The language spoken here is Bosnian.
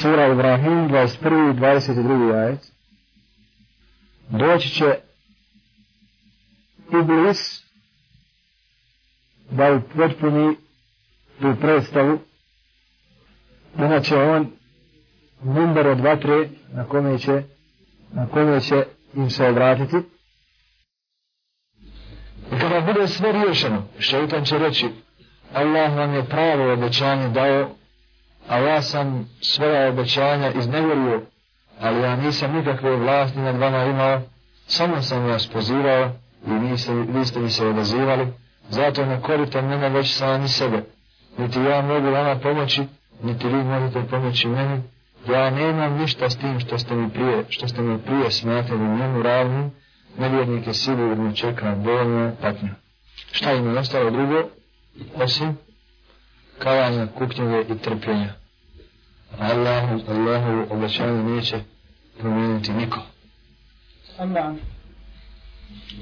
Sura Ibrahim, 21. i 22. ajet. Doći će Iblis da upotpuni tu predstavu. Inače on number od vatre na kome će na kome će im se obratiti. I kada bude sve riješeno, šeitan će reći Allah vam je pravo obećanje dao, a ja sam svoja obećanja iznevjerio, ali ja nisam nikakve vlasti nad vama imao, samo sam vas pozivao i vi ste, vi ste mi se odazivali, zato ne korite mene već sami sebe, niti ja mogu vama pomoći, niti vi možete pomoći meni, ja nemam ništa s tim što ste mi prije, što ste mi prije smatrali njemu ravnim, nevjernike sigurno čeka bolna patnja. Šta im je ostalo drugo, osim kavanja, kuknjeve i trpljenja. Allahu, Allahu obećanje neće promijeniti niko. Allah.